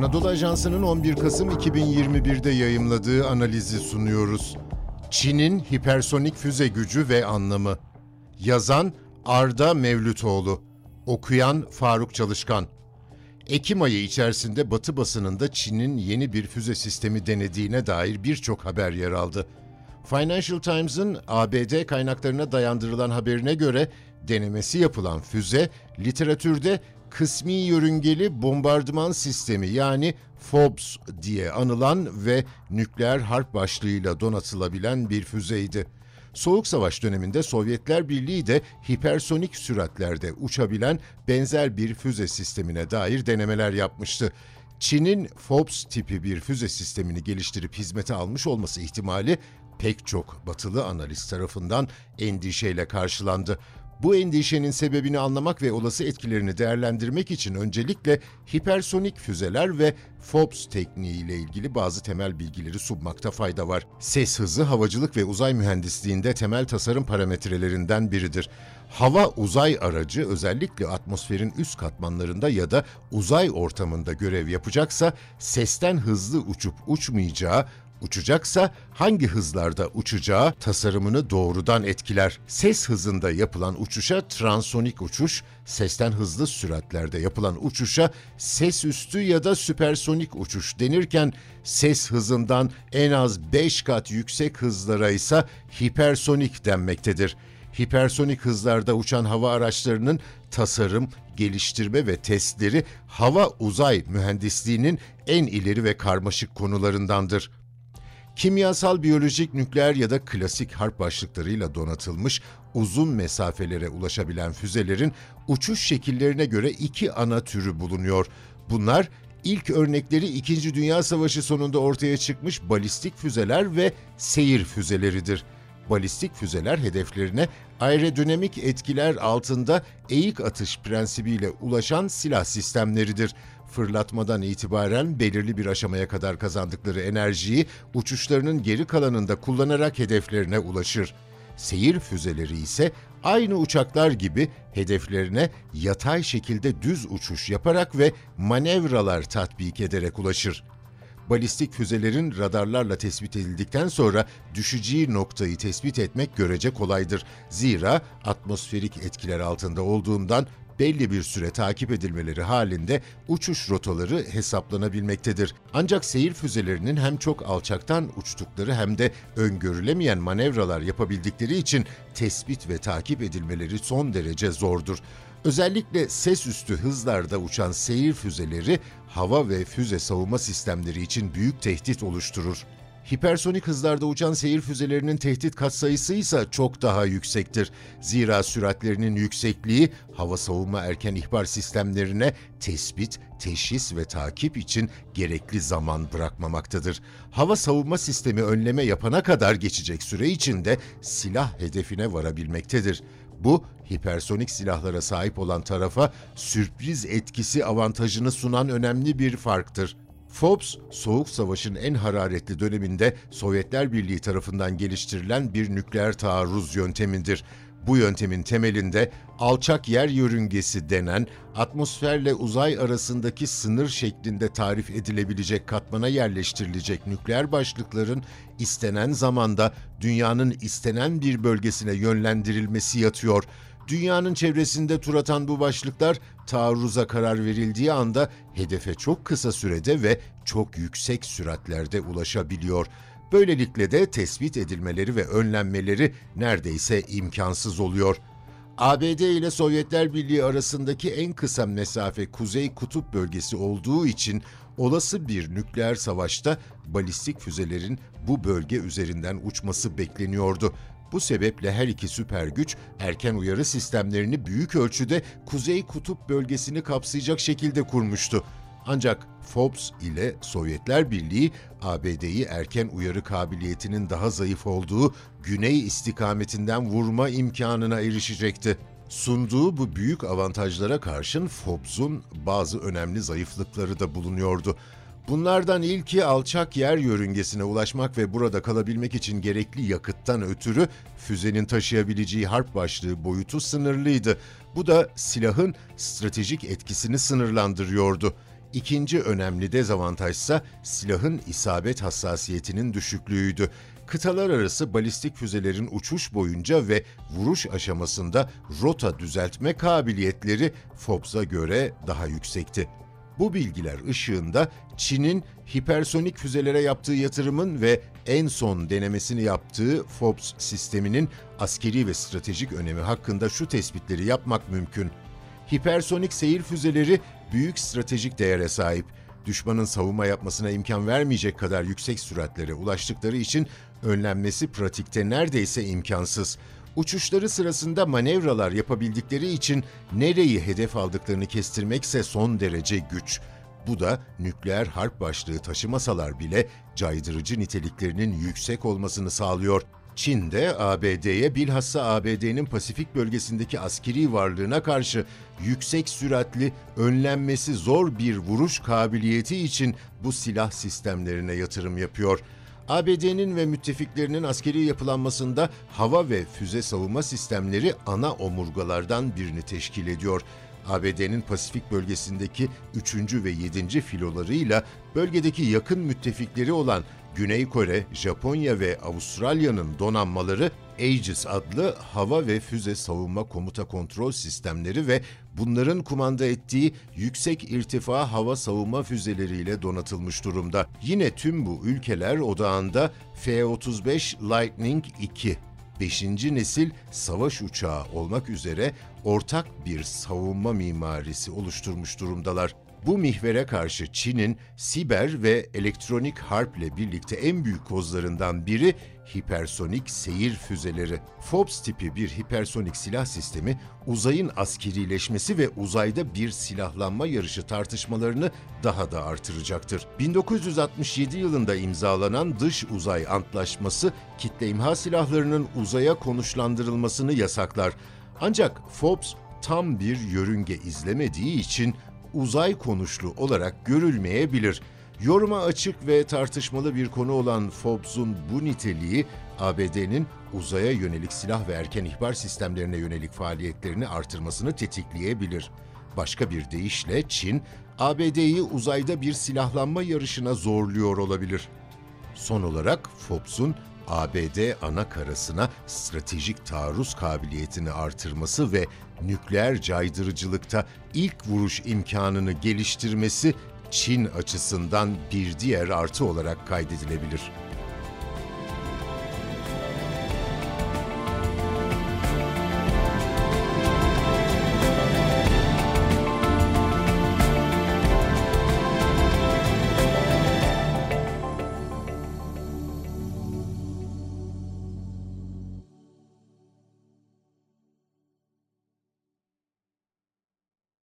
Anadolu Ajansı'nın 11 Kasım 2021'de yayımladığı analizi sunuyoruz. Çin'in hipersonik füze gücü ve anlamı. Yazan Arda Mevlütoğlu. Okuyan Faruk Çalışkan. Ekim ayı içerisinde Batı basınında Çin'in yeni bir füze sistemi denediğine dair birçok haber yer aldı. Financial Times'ın ABD kaynaklarına dayandırılan haberine göre denemesi yapılan füze literatürde kısmi yörüngeli bombardıman sistemi yani FOBS diye anılan ve nükleer harp başlığıyla donatılabilen bir füzeydi. Soğuk Savaş döneminde Sovyetler Birliği de hipersonik süratlerde uçabilen benzer bir füze sistemine dair denemeler yapmıştı. Çin'in FOBS tipi bir füze sistemini geliştirip hizmete almış olması ihtimali pek çok batılı analist tarafından endişeyle karşılandı. Bu endişenin sebebini anlamak ve olası etkilerini değerlendirmek için öncelikle hipersonik füzeler ve FOBS tekniği ile ilgili bazı temel bilgileri sunmakta fayda var. Ses hızı havacılık ve uzay mühendisliğinde temel tasarım parametrelerinden biridir. Hava uzay aracı özellikle atmosferin üst katmanlarında ya da uzay ortamında görev yapacaksa sesten hızlı uçup uçmayacağı, Uçacaksa hangi hızlarda uçacağı tasarımını doğrudan etkiler. Ses hızında yapılan uçuşa transonik uçuş, sesten hızlı süratlerde yapılan uçuşa ses üstü ya da süpersonik uçuş denirken ses hızından en az 5 kat yüksek hızlara ise hipersonik denmektedir. Hipersonik hızlarda uçan hava araçlarının tasarım, geliştirme ve testleri hava uzay mühendisliğinin en ileri ve karmaşık konularındandır kimyasal, biyolojik, nükleer ya da klasik harp başlıklarıyla donatılmış uzun mesafelere ulaşabilen füzelerin uçuş şekillerine göre iki ana türü bulunuyor. Bunlar ilk örnekleri İkinci Dünya Savaşı sonunda ortaya çıkmış balistik füzeler ve seyir füzeleridir. Balistik füzeler hedeflerine aerodinamik etkiler altında eğik atış prensibiyle ulaşan silah sistemleridir fırlatmadan itibaren belirli bir aşamaya kadar kazandıkları enerjiyi uçuşlarının geri kalanında kullanarak hedeflerine ulaşır. Seyir füzeleri ise aynı uçaklar gibi hedeflerine yatay şekilde düz uçuş yaparak ve manevralar tatbik ederek ulaşır. Balistik füzelerin radarlarla tespit edildikten sonra düşeceği noktayı tespit etmek görece kolaydır. Zira atmosferik etkiler altında olduğundan belli bir süre takip edilmeleri halinde uçuş rotaları hesaplanabilmektedir. Ancak seyir füzelerinin hem çok alçaktan uçtukları hem de öngörülemeyen manevralar yapabildikleri için tespit ve takip edilmeleri son derece zordur. Özellikle ses üstü hızlarda uçan seyir füzeleri hava ve füze savunma sistemleri için büyük tehdit oluşturur. Hipersonik hızlarda uçan seyir füzelerinin tehdit katsayısı ise çok daha yüksektir. Zira süratlerinin yüksekliği hava savunma erken ihbar sistemlerine tespit, teşhis ve takip için gerekli zaman bırakmamaktadır. Hava savunma sistemi önleme yapana kadar geçecek süre içinde silah hedefine varabilmektedir. Bu, hipersonik silahlara sahip olan tarafa sürpriz etkisi avantajını sunan önemli bir farktır. FOBS, Soğuk Savaş'ın en hararetli döneminde Sovyetler Birliği tarafından geliştirilen bir nükleer taarruz yöntemidir. Bu yöntemin temelinde alçak yer yörüngesi denen atmosferle uzay arasındaki sınır şeklinde tarif edilebilecek katmana yerleştirilecek nükleer başlıkların istenen zamanda dünyanın istenen bir bölgesine yönlendirilmesi yatıyor Dünyanın çevresinde tur atan bu başlıklar taarruza karar verildiği anda hedefe çok kısa sürede ve çok yüksek süratlerde ulaşabiliyor. Böylelikle de tespit edilmeleri ve önlenmeleri neredeyse imkansız oluyor. ABD ile Sovyetler Birliği arasındaki en kısa mesafe Kuzey Kutup bölgesi olduğu için olası bir nükleer savaşta balistik füzelerin bu bölge üzerinden uçması bekleniyordu. Bu sebeple her iki süper güç erken uyarı sistemlerini büyük ölçüde Kuzey Kutup bölgesini kapsayacak şekilde kurmuştu. Ancak FOBS ile Sovyetler Birliği ABD'yi erken uyarı kabiliyetinin daha zayıf olduğu güney istikametinden vurma imkanına erişecekti. Sunduğu bu büyük avantajlara karşın FOBS'un bazı önemli zayıflıkları da bulunuyordu. Bunlardan ilki alçak yer yörüngesine ulaşmak ve burada kalabilmek için gerekli yakıttan ötürü füzenin taşıyabileceği harp başlığı boyutu sınırlıydı. Bu da silahın stratejik etkisini sınırlandırıyordu. İkinci önemli dezavantajsa silahın isabet hassasiyetinin düşüklüğüydü. Kıtalar arası balistik füzelerin uçuş boyunca ve vuruş aşamasında rota düzeltme kabiliyetleri Fobbs'a göre daha yüksekti. Bu bilgiler ışığında Çin'in hipersonik füzelere yaptığı yatırımın ve en son denemesini yaptığı Fobbs sisteminin askeri ve stratejik önemi hakkında şu tespitleri yapmak mümkün. Hipersonik seyir füzeleri büyük stratejik değere sahip. Düşmanın savunma yapmasına imkan vermeyecek kadar yüksek süratlere ulaştıkları için önlenmesi pratikte neredeyse imkansız. Uçuşları sırasında manevralar yapabildikleri için nereyi hedef aldıklarını kestirmekse son derece güç. Bu da nükleer harp başlığı taşımasalar bile caydırıcı niteliklerinin yüksek olmasını sağlıyor. Çin de ABD'ye bilhassa ABD'nin Pasifik bölgesindeki askeri varlığına karşı yüksek süratli, önlenmesi zor bir vuruş kabiliyeti için bu silah sistemlerine yatırım yapıyor. ABD'nin ve müttefiklerinin askeri yapılanmasında hava ve füze savunma sistemleri ana omurgalardan birini teşkil ediyor. ABD'nin Pasifik bölgesindeki 3. ve 7. filolarıyla bölgedeki yakın müttefikleri olan Güney Kore, Japonya ve Avustralya'nın donanmaları Aegis adlı hava ve füze savunma komuta kontrol sistemleri ve bunların kumanda ettiği yüksek irtifa hava savunma füzeleriyle donatılmış durumda. Yine tüm bu ülkeler odağında F-35 Lightning II 5. nesil savaş uçağı olmak üzere ortak bir savunma mimarisi oluşturmuş durumdalar. Bu mihvere karşı Çin'in siber ve elektronik harple birlikte en büyük kozlarından biri hipersonik seyir füzeleri. Fobbs tipi bir hipersonik silah sistemi uzayın askerileşmesi ve uzayda bir silahlanma yarışı tartışmalarını daha da artıracaktır. 1967 yılında imzalanan Dış Uzay Antlaşması kitle imha silahlarının uzaya konuşlandırılmasını yasaklar. Ancak Fobbs tam bir yörünge izlemediği için uzay konuşlu olarak görülmeyebilir. Yoruma açık ve tartışmalı bir konu olan Fobbs'un bu niteliği ABD'nin uzaya yönelik silah ve erken ihbar sistemlerine yönelik faaliyetlerini artırmasını tetikleyebilir. Başka bir deyişle Çin, ABD'yi uzayda bir silahlanma yarışına zorluyor olabilir. Son olarak Fobbs'un ABD ana karasına stratejik taarruz kabiliyetini artırması ve nükleer caydırıcılıkta ilk vuruş imkanını geliştirmesi Çin açısından bir diğer artı olarak kaydedilebilir.